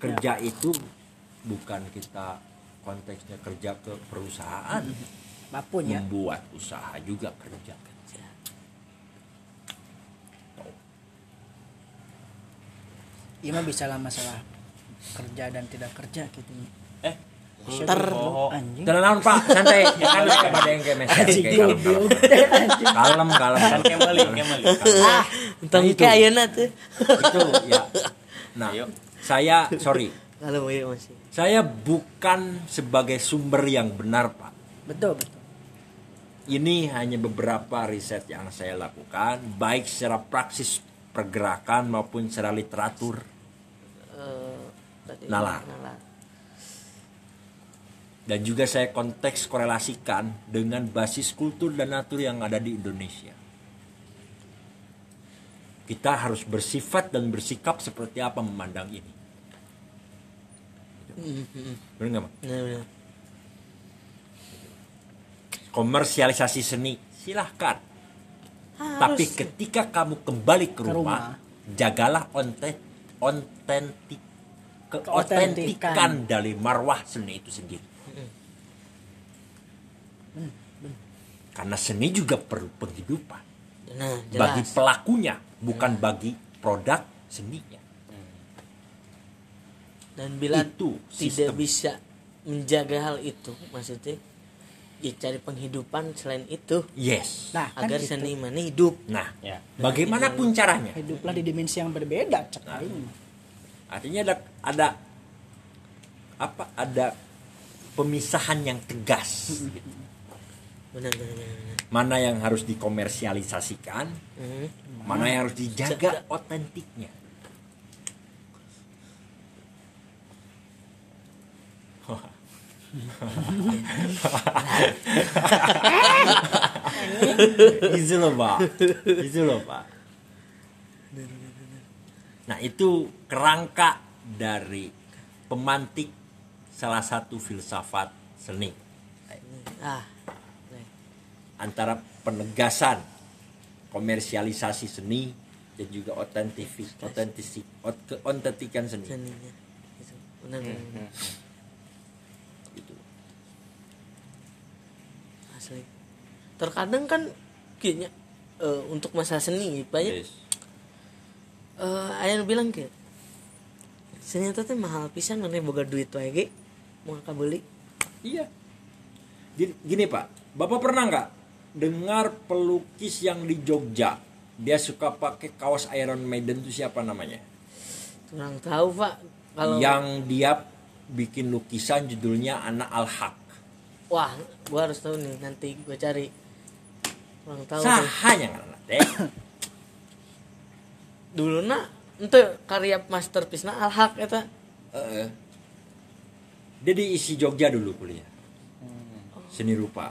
kerja itu bukan kita konteksnya kerja ke perusahaan. Apa pun ya. Membuat usaha juga kerja. Iya mah bisa lah masalah kerja dan tidak kerja gitu. Oh Anjing. Naon, Pak, santai. Kan ada yang kayak Anjing kayak kalem, kalem. Kalem, kalem. kan kembali kembali Ah, Nah, itu. ayeuna tuh. Itu ya. Nah, saya sorry, Kalau mau masih. saya bukan sebagai sumber yang benar, Pak. betul betul. Ini hanya beberapa riset yang saya lakukan, baik secara praksis pergerakan maupun secara literatur. Tadi Nalar. nalar. Dan juga saya konteks korelasikan dengan basis kultur dan natur yang ada di Indonesia. Kita harus bersifat dan bersikap seperti apa memandang ini. Benar nggak, Mak? Komersialisasi seni, silahkan. Harus. Tapi ketika kamu kembali ke Ke rumah, rumah. jagalah onte, ontentik, keotentikan dari marwah seni itu sendiri. Karena seni juga perlu penghidupan Nah, bagi pelakunya, bukan bagi produk seninya. Dan bila Itu tidak sistem. bisa menjaga hal itu, maksudnya ya cari penghidupan selain itu Yes. Nah, kan agar gitu. seniman hidup. Nah, ya bagaimanapun caranya, hiduplah di dimensi yang berbeda cek Nah. artinya ada ada apa? Ada pemisahan yang tegas. gitu. Benar, benar, benar. Mana yang harus dikomersialisasikan, Hmm. mana yang harus dijaga otentiknya. gitu loh pak gitu loh pak nah itu kerangka dari pemantik salah satu filsafat seni Ah, antara penegasan komersialisasi seni dan juga otentifik otentisik ot- keotentikan seni seninya. Gitu. Benar, benar, benar. gitu. Asli. Terkadang kan kayaknya eh, untuk masalah seni banyak Yes. eh ayah bilang kayak seni itu mahal pisan mana boga duit wae ge mau beli Iya. Gini, gini Pak, Bapak pernah nggak dengar pelukis yang di Jogja? Dia suka pakai kaos Iron Maiden itu siapa namanya? kurang tahu pak kalau Yang dia bikin lukisan judulnya Anak Al-Haq. wah gua harus tahu nih nanti gua cari kurang tahu. Sahanya nggak teh. dulu nak itu karya masterpiece na alhak eta Eh, dia diisi Jogja dulu kuliah. Seni rupa.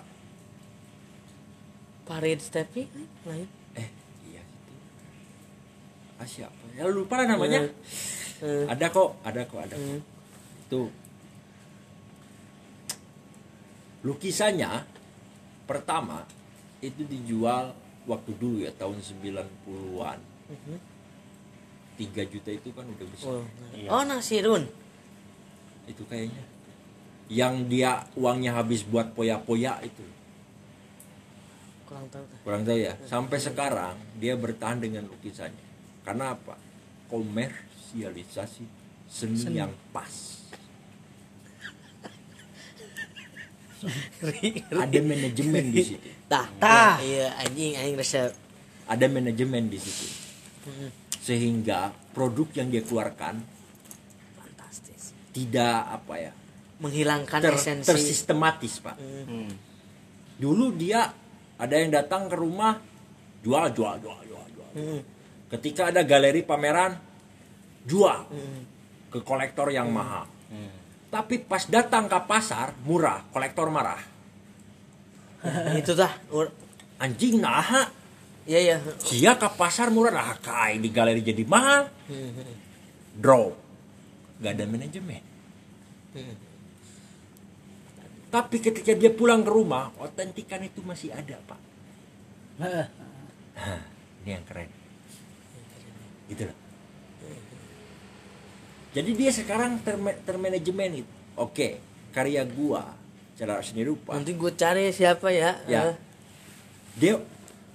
Farid Stepi kan lain Eh, iya gitu. Ah, siapa? Ya lupa lah namanya. Eh, Ada kok, ada kok, ada kok. hmm. Itu lukisannya pertama itu dijual waktu dulu ya tahun 90-an. Mhm. 3 juta itu kan udah besar. oh, Iya. oh Nasirun Itu kayaknya. Yang dia uangnya habis buat poya-poya itu. Kurang tahu tah. Kurang tahu ya. Sampai sekarang dia bertahan dengan lukisannya. Karena apa? Komersialisasi seni, yang pas. Ada manajemen di situ. tah Tah. iya anjing anjing resep Ada manajemen di situ. Mhm. Sehingga produk yang dia keluarkan fantastis tidak apa ya menghilangkan ter- esensi tersistematis pak. Hmm. Dulu dia ada yang datang ke rumah jual jual jual jual jual. Hmm. Ketika ada galeri pameran jual Hmm. ke kolektor yang mahal. Hmm. Tapi pas datang ke pasar murah, kolektor marah. itu Ur- Anjing nah, iya iya sia ke pasar murah nah kai di galeri jadi mahal. Hmm. Draw. Gak ada manajemen. Hmm. Tapi ketika dia pulang ke rumah, otentikan itu masih ada, Pak. Hah, ini yang keren. Gitu loh. jadi dia sekarang terma- termanajemen itu oke karya gua cara seni rupa nanti gue cari siapa ya Ya. Dia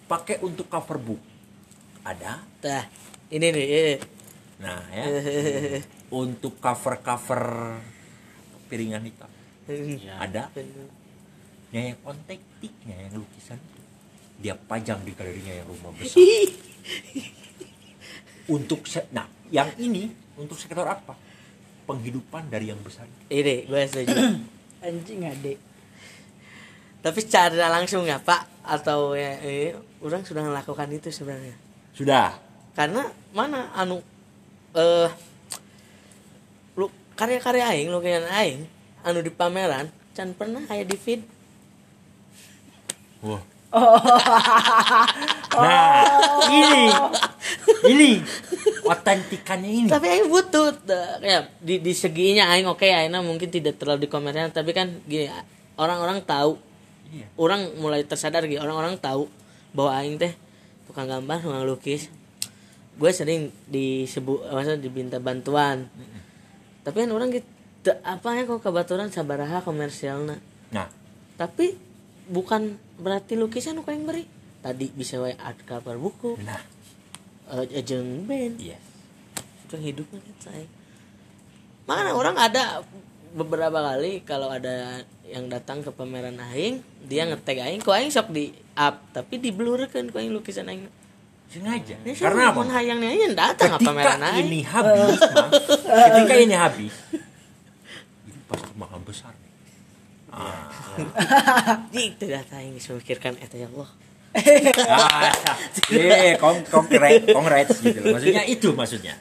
pakai untuk cover book ada tah ini nih eh. nah ya untuk cover cover piringan hitam ada. Yang kontektiknya yang lukisan. Dia pajang di galerinya yang rumah besar. Untuk se- nah yang ini untuk sektor apa? Penghidupan dari yang besar. Ini gue setuju. Anjing adek tapi secara langsung ya pak? Atau ya eh, orang sudah melakukan itu sebenarnya? Sudah. Karena mana anu eh lu karya-karya aing lukisan aing anu di pameran can pernah aya di feed? Wah. Nah ini ini otentikannya ini. Tapi aing butuh ya di di seginya aing oke aing mungkin tidak terlalu dikomersial tapi kan gini orang-orang tahu. Iya. orang mulai tersadar gitu orang-orang tahu bahwa aing teh tukang gambar tukang lukis. Gue sering disebut masa diminta bantuan. Tapi kan orang gitu apa ya kok kebetulan sabaraha komersialna. Nah. Tapi bukan berarti lukisan aku yang beri. Tadi bisa wae art cover buku. Nah. Eh, jeung band. Iya. Itu hidupnya kan saya mana orang ada beberapa kali kalau ada yang datang ke pameran aing dia ngetag aing kok aing sok di up tapi di blurkan kok aing lukisan aing. Sengaja? Ya, karena apa? hayangnya aing datang ke pameran aing. ini habis ketika ini habis ini pasti mahal besar nih ah, Jik tidak aing bisa mikirkan eta ya Allah. Ah eh kong konkret congrats gitu maksudnya. Itu maksudnya.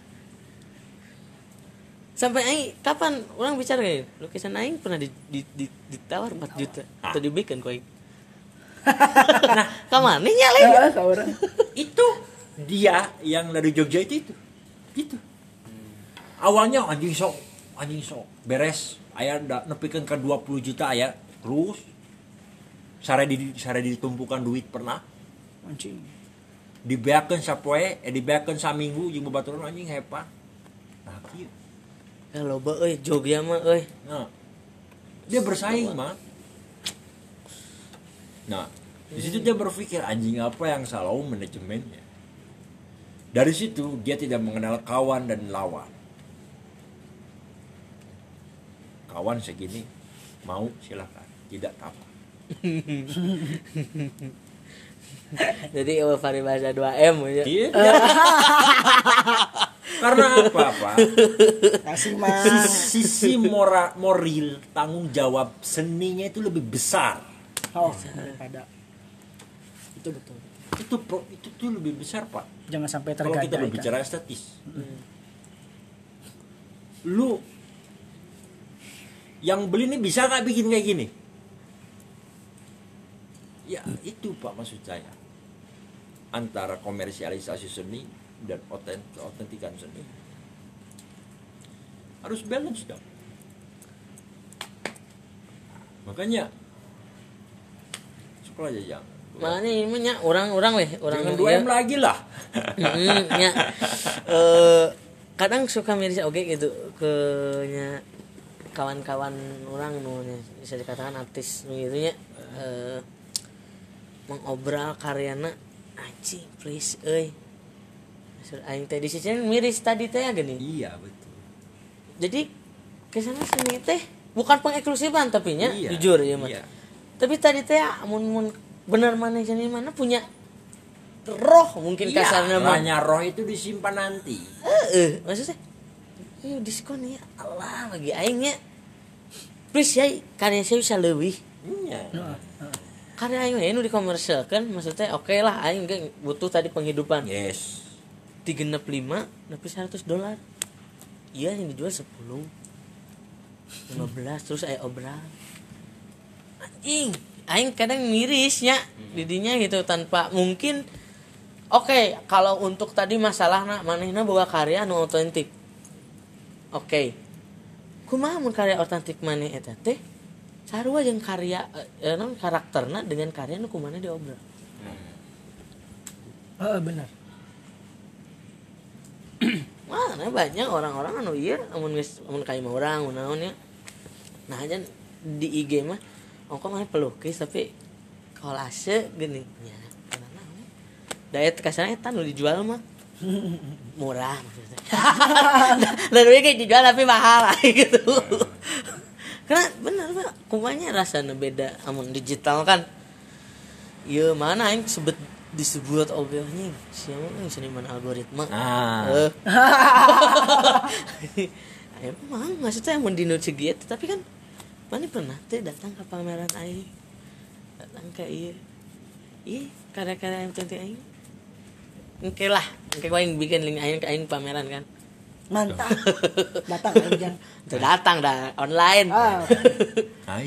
Sampai aing kapan orang bicara kayak lukisan aing pernah di, di, di, ditawar 4 juta atau dibikin kok aing nah ke mana nyalain Ah, kau orang itu dia yang dari Jogja itu itu. Itu. Awalnya anjing sok anjing sok beres ayah ndak nepikeun ke 20 juta ayah. Terus sare di sare ditumpukan duit pernah. Anjing. Dibeakeun sapoe eh dibeakeun saminggu jeung babaturan anjing hepa nah kieu. Ya loba euy Jogja mah euy. Nah. Dia bersaing mah nah di situ dia berpikir anjing apa yang salah oh, manajemennya? Dari situ dia tidak mengenal kawan dan lawan kawan segini mau silahkan tidak apa jadi oh, bahasa 2M aja Iya. karena apa pak kasih mah sisi mora, moral tanggung jawab seninya itu lebih besar. Oh daripada. Itu betul. Itu pro- itu tuh lebih besar pak. Jangan sampai kalau kita berbicara estetis. Lu yang beli ini bisa nggak bikin kayak gini? Ya itu pak maksud saya. Antara komersialisasi seni dan otent otentikan seni. Harus balance dong. Makanya sekolah aja jangan makanya ini mah nya orang-orang weh orang jangan dua m lagi lah. Mm, nya eh, kadang suka miris oke gitu ke nya kawan-kawan orang nu bisa dikatakan artis nu gitu nya eh, mengobral karyana anjing please euy. Aing teh di sisi miris tadi teh gini iya betul. Jadi ke sana seni teh bukan pengeksklusifan tapi nya Iya, jujur ya mah iya. tapi tadi teh mun mun bener mana seni mana punya roh mungkin Iya, kasarnya hanya roh itu disimpan nanti. Eh maksudnya Ayo diskon ya. Allah lagi aingnya please ya karya saya bisa lebih. Iya. Karya aing ini dikomersialkan maksudnya oke lah aing butuh tadi penghidupan. Yes. Tiga enam lima tapi seratus dolar. Iya yang dijual sepuluh lima belas terus ayo obral. Anjing aing kadang mirisnya didinya gitu tanpa mungkin. Oke kalau untuk tadi masalah nak manehna bawa karya nu otentik oke. Kumaha mun karya otentik maneh eta teh? Sarua jeung karya eh, non karakterna dengan karya nu kumaha diobral? Oh, benar. Mana banyak orang-orang anu iya amun geus amun kayak mau orang naon ya. Nah aja di IG mah kok mana pelukis tapi kolase gini. Nya karena naon? Daya kasarnya eta nu dijual mah murah maksudnya. Dan kayak dijual tapi mahal gitu. Karena bener pak. Kumanya rasanya beda amun digital kan? Iya mana yang sebut disebut ogelnya siapa yang seniman algoritma? Ah. Eh. emang maksudnya mau di segitu tapi kan mana pernah teh datang ke pameran aing? Datang ke iya. Iya karya-karya yang penting aing Oke lah, oke aing bikin link aing ke aing pameran kan. mantap datang aja Tuh datang dah online. ah Nah,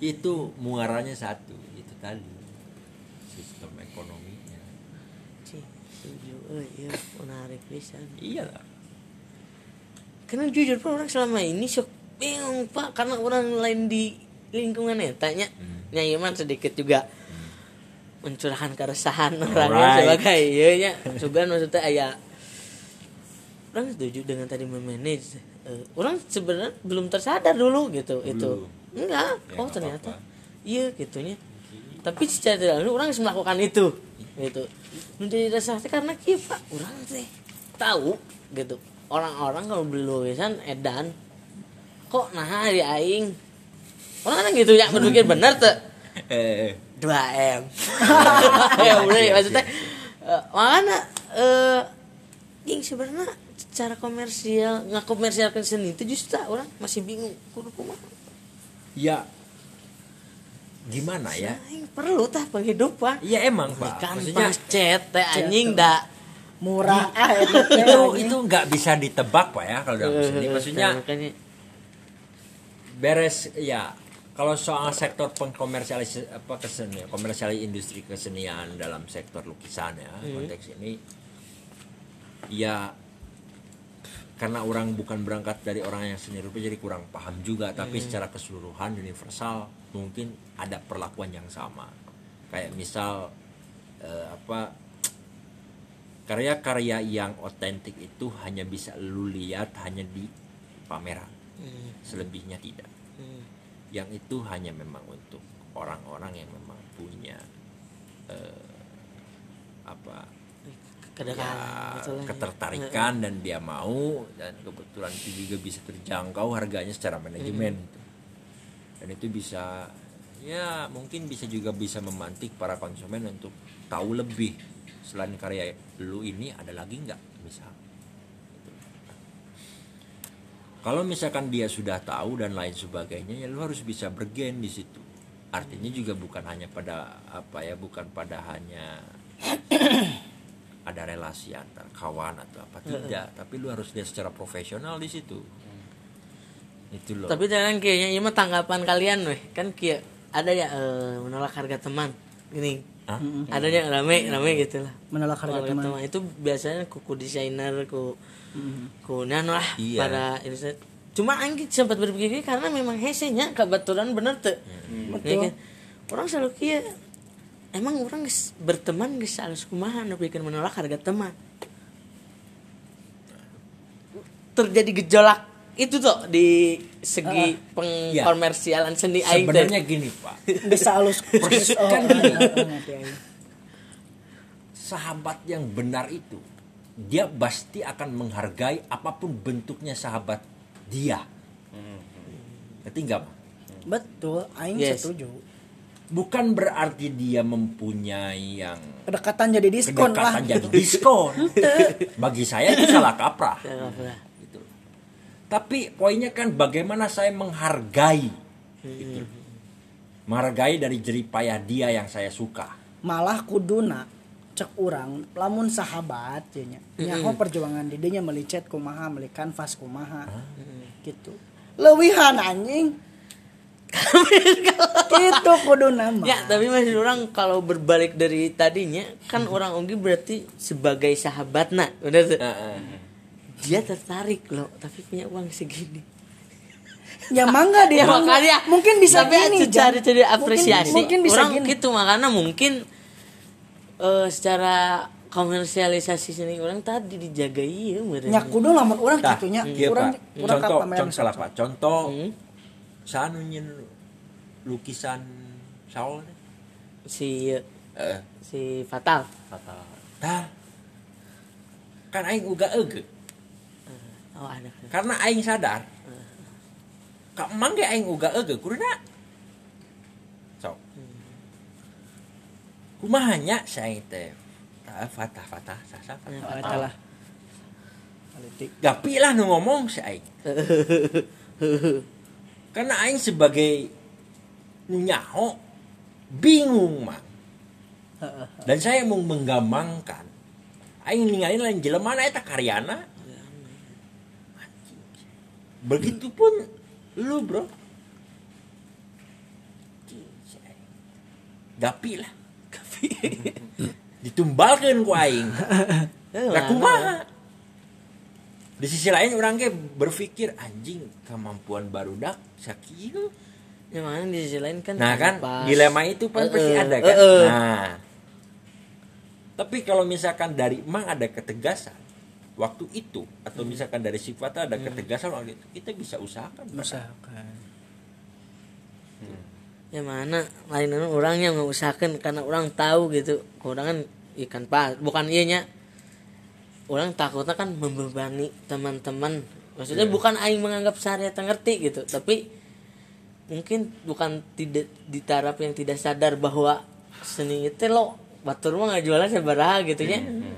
itu, muaranya satu, itu tadi sistem ekonominya. Cih, setuju. Oh iya, menarik pisan. Iya lah. Karena jujur pak orang selama ini sok bingung pak karena orang lain di lingkungan tanya Hmm. ya Iman sedikit juga mencurahkan keresahan orangnya sebagai iya ya sugan maksudnya ayah orang setuju dengan tadi memanage Eh, orang sebenarnya belum tersadar dulu gitu itu. Enggak. Ya, oh ternyata. iya gitunya. Tapi secara tidak langsung orang harus melakukan itu gitu. Menjadi resah teh karena kia pak orang teh tahu gitu. Orang-orang kalau beli lukisan edan. Kok nah di aing. Orang kan gitu ya berpikir bener tuh Eh, 2 m. Ya udah ya maksudnya eh, makanya eh yang sebenarnya secara komersial nggak komersialkan seni itu justru orang masih bingung kudu kumaha ya gimana ya? Perlu tah penghidupan. Iya emang pak. kan Maksudnya cet teh anjing dah murah. Ah itu itu nggak bisa ditebak pak ya kalau dalam seni. Maksudnya beres ya kalau soal sektor pengkomersialis apa kesenian komersialis industri kesenian dalam sektor lukisan ya konteks ini ya karena orang bukan berangkat dari orang yang seni rupa jadi kurang paham juga. Tapi secara keseluruhan universal mungkin ada perlakuan yang sama. Kayak misal eh, apa karya-karya yang otentik itu hanya bisa lu lihat hanya di pameran. Hmm, selebihnya tidak. Hmm. Yang itu hanya memang untuk orang-orang yang memang punya eh, apa kedekatan ya, ya. ketertarikan dan dia mau dan kebetulan itu juga bisa terjangkau harganya secara manajemen gitu. dan itu bisa ya mungkin bisa juga bisa memantik para konsumen untuk tahu lebih selain karya lu ini ada lagi nggak misal Gitu. Kalau misalkan dia sudah tahu dan lain sebagainya ya lu harus bisa bergen di situ. Artinya juga bukan hanya pada apa ya bukan pada hanya ada relasi antar kawan atau apa tidak. Tapi lu harus lihat secara profesional di situ. Itu loh. Tapi jangan kayaknya ini mah tanggapan kalian weh. Kan kia ada ya eh, menolak harga teman. Gini Hah? ada yang rame rame gitu lah. Menolak harga Menolak teman. itu biasanya kuku desainer ku ku nano lah Iya. para ini cuma angin sempat berpikir karena memang hesenya kebetulan bener tuh. Betul. Ya kan? orang selalu kia emang orang geus berteman geus harus kumaha nu bikin menolak harga teman? Terjadi gejolak itu tuh di segi Iya. pengkomersialan seni aing sebenarnya gini pak. Bisa halus persis oh, Kan gini. ah, ah, sahabat yang benar itu dia pasti akan menghargai apa pun bentuknya sahabat dia. Ngerti nggak Pak? betul aing Yes. setuju. Bukan berarti dia mempunyai yang kedekatan jadi diskon lah. Kedekatan jadi diskon. Bagi saya itu salah kaprah Ya, nggak pernah. gitu. Tapi poinnya kan bagaimana saya menghargai gitu. Menghargai dari jeripayah dia yang saya suka. malah kuduna cek urang lamun sahabat nya. Nyaho perjuangan di dinya melicet kumaha meli kanvas kumaha. Gitu. Lewihan anjing. Gitu kuduna mah Ya, tapi masih orang kalau berbalik dari tadinya kan orang Onggi berarti sebagai sahabat nak, benar tuh? Dia tertarik loh, tapi punya uang segini. ya mangga dia Ya, makanya mungkin bisa tapi gini atu Jan. cari-cari apresiasi. mungkin, mungkin bisa orang gini gitu makanya mungkin eh, secara komersialisasi seni orang tadi dijaga iya meureun. nya kudu lamun urang Tah, kitunya urang Pak. urang ka contoh contoh lah pak contoh Hmm. sanu lukisan Saul si eh si fatal fatal tah kan aing uga euge oh ada karena aing sadar ka emang ge aing uga euge kurina sok kumahanya saya teh? Tah fatah fatah sasa Ya, fatah lah. Politik gapi lah nu ngomong si aing. Karena aing sebagai nyaho bingung mah dan saya mau menggamangkan aing ninggalin lain jelema na eta karyana begitupun lu bro gapi lah ditumbalkan ku aing Lah kumaha? Di sisi lain orang ke berpikir anjing kemampuan barudak sakieu. yang mana di sisi lain kan Nah kan pas. dilema itu kan pasti Eh, ada eh, kan. eh. Nah. Tapi kalau misalkan dari emang ada ketegasan waktu itu atau misalkan dari sifat ada ketegasan waktu itu kita bisa usahakan. Pak. usahakan. Yang mana lain orang yang mengusahakan karena orang tahu gitu. Orang kan ikan pas bukan ianya orang takutnya kan membebani teman-teman. Maksudnya Iya. bukan aing menganggap syariat ngerti gitu. Tapi mungkin bukan tidak di taraf yang tidak sadar bahwa seni itu lo batur mah nggak jualan sebaraha gitu ya Nah,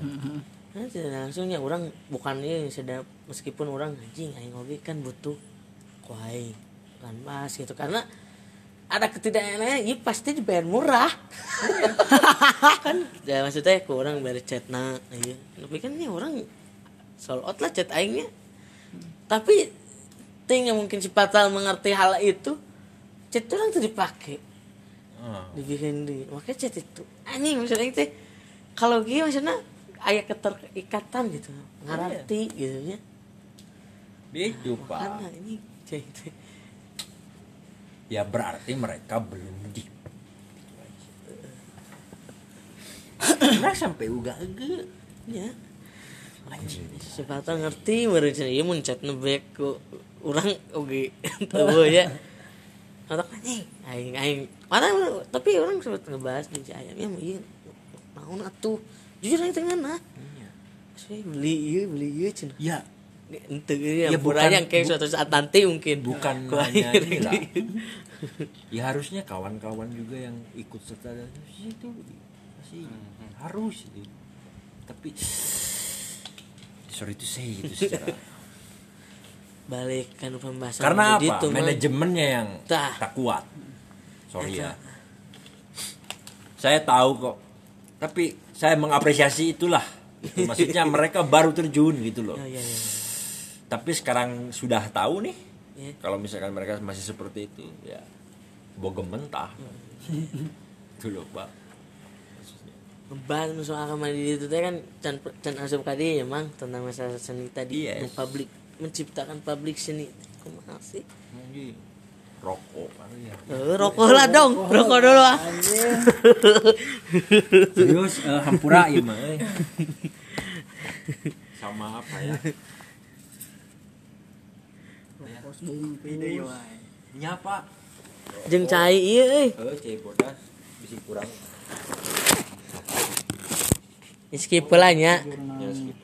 tidak langsungnya orang bukan ini sudah meskipun orang anjing aing hobi kan butuh kuai kan pas gitu. Karena ada ketidakenakan ya pasti dibayar murah. Kan ya maksudnya ku orang bayar chat nah iya. Tapi kan ini orang sold out lah chat aingnya. Tapi ting yang mungkin si Patal mengerti hal itu chat orang tuh dipakai. Ah. dibikin di makanya chat itu. Anjing maksudnya teh kalau gitu maksudnya ayah keterikatan gitu ngerti gitu ya. Itu Pak. karena ini itu Ya berarti mereka belum di Nah sampai uga ege ya anjing. sepatah ngerti meureun cenah ieu mun chat nebek ku urang oge tahu ya. Otak anjing aing aing mana tapi orang sempat ngebahas di ayam ya ieu naon atuh jujur aing teh ngana saya beli ieu beli ieu cenah Ya. Ente ya, Ya, bukan yang kayak bu- suatu saat nanti mungkin. bukan Ku hanya ya harusnya kawan-kawan juga yang ikut serta itu pasti harus itu. Tapi sorry to say itu secara. Balik kan pembahasan karena apa? Mang. manajemennya yang Tah. tak kuat. Sorry ya. saya tahu kok tapi saya mengapresiasi itulah. Itu maksudnya mereka baru terjun gitu loh. Ya ya ya. Tapi sekarang sudah tahu nih. Ya. kalau misalkan mereka masih seperti itu ya bogem mentah. Itu loh pak. Ngebahas soal kamar di itu kan can can asup kadi ya mang tentang masalah seni tadi Yes. publik menciptakan publik seni. Kumaha sih rokok. Eh, rokok lah dong. Rokok dulu ah. Serius eh, hampura ya mah eh. sama apa ya? Nyapa jeung cai ieu euy eh cai bodas bisa kurang. Skip lah nya ya skip